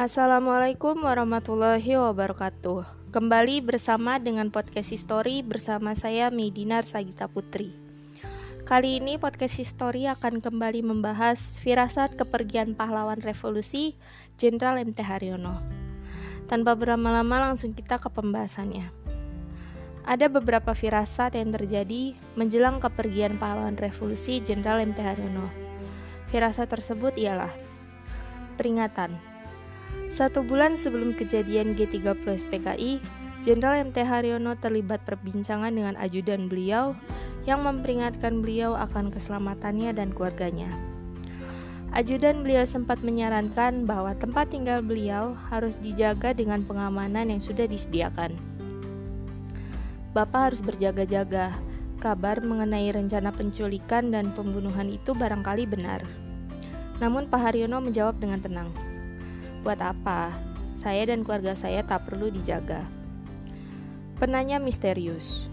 Assalamualaikum warahmatullahi wabarakatuh. Kembali bersama dengan podcast History bersama saya Medinar Sagita Putri. Kali ini podcast History akan kembali membahas firasat kepergian pahlawan revolusi Jenderal MT Haryono. Tanpa berlama-lama langsung kita ke pembahasannya. Ada beberapa firasat yang terjadi menjelang kepergian pahlawan revolusi Jenderal MT Haryono. Firasat tersebut ialah peringatan satu bulan sebelum kejadian G30 SPKI, Jenderal MT Haryono terlibat perbincangan dengan ajudan beliau yang memperingatkan beliau akan keselamatannya dan keluarganya. Ajudan beliau sempat menyarankan bahwa tempat tinggal beliau harus dijaga dengan pengamanan yang sudah disediakan. Bapak harus berjaga-jaga. Kabar mengenai rencana penculikan dan pembunuhan itu barangkali benar. Namun Pak Haryono menjawab dengan tenang. Buat apa? Saya dan keluarga saya tak perlu dijaga. Penanya misterius.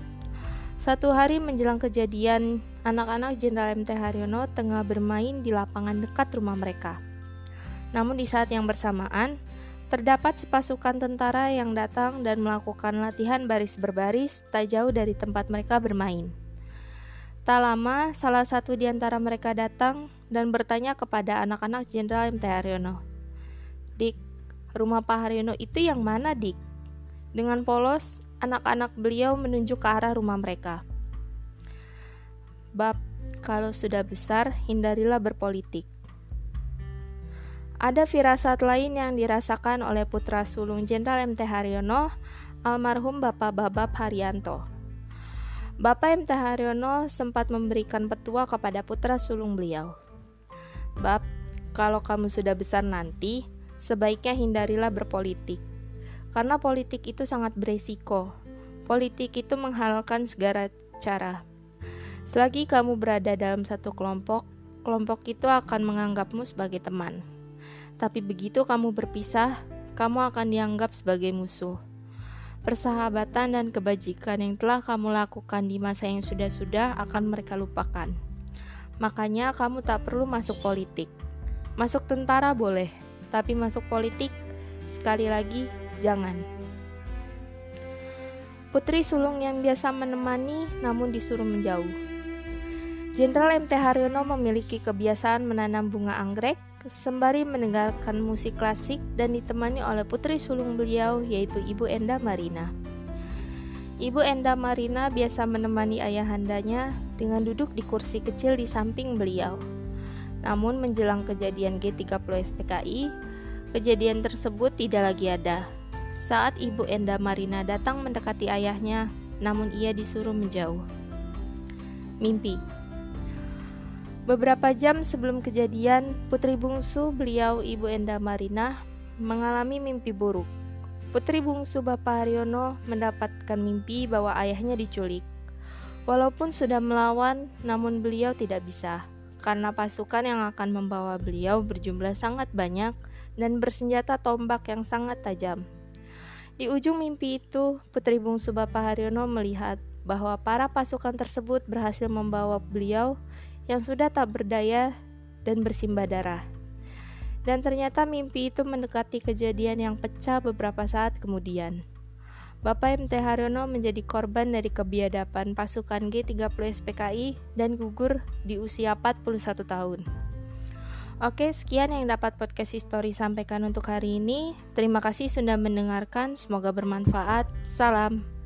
Satu hari menjelang kejadian, anak-anak Jenderal MT Haryono tengah bermain di lapangan dekat rumah mereka. Namun di saat yang bersamaan, terdapat sepasukan tentara yang datang dan melakukan latihan baris berbaris tak jauh dari tempat mereka bermain. Tak lama, salah satu di antara mereka datang dan bertanya kepada anak-anak Jenderal MT Haryono, Dik, rumah Pak Haryono itu yang mana, Dik? Dengan polos, anak-anak beliau menunjuk ke arah rumah mereka. Bab, kalau sudah besar, hindarilah berpolitik. Ada firasat lain yang dirasakan oleh putra sulung Jenderal MT Haryono, almarhum Bapak Babab Haryanto. Bapak MT Haryono sempat memberikan petua kepada putra sulung beliau. Bab, kalau kamu sudah besar nanti, sebaiknya hindarilah berpolitik. Karena politik itu sangat beresiko. Politik itu menghalalkan segala cara. Selagi kamu berada dalam satu kelompok, kelompok itu akan menganggapmu sebagai teman. Tapi begitu kamu berpisah, kamu akan dianggap sebagai musuh. Persahabatan dan kebajikan yang telah kamu lakukan di masa yang sudah-sudah akan mereka lupakan. Makanya kamu tak perlu masuk politik. Masuk tentara boleh, tapi masuk politik sekali lagi jangan. Putri sulung yang biasa menemani namun disuruh menjauh. Jenderal MT Haryono memiliki kebiasaan menanam bunga anggrek sembari mendengarkan musik klasik dan ditemani oleh putri sulung beliau yaitu Ibu Enda Marina. Ibu Enda Marina biasa menemani ayahandanya dengan duduk di kursi kecil di samping beliau. Namun menjelang kejadian G30 SPKI, kejadian tersebut tidak lagi ada. Saat Ibu Enda Marina datang mendekati ayahnya, namun ia disuruh menjauh. Mimpi Beberapa jam sebelum kejadian, putri bungsu beliau Ibu Enda Marina mengalami mimpi buruk. Putri bungsu Bapak Haryono mendapatkan mimpi bahwa ayahnya diculik. Walaupun sudah melawan, namun beliau tidak bisa karena pasukan yang akan membawa beliau berjumlah sangat banyak dan bersenjata tombak yang sangat tajam. Di ujung mimpi itu, Putri Bungsu Bapak Haryono melihat bahwa para pasukan tersebut berhasil membawa beliau yang sudah tak berdaya dan bersimbah darah. Dan ternyata mimpi itu mendekati kejadian yang pecah beberapa saat kemudian. Bapak MT Haryono menjadi korban dari kebiadaban pasukan G30 SPKI dan gugur di usia 41 tahun. Oke, sekian yang dapat podcast history sampaikan untuk hari ini. Terima kasih sudah mendengarkan, semoga bermanfaat. Salam.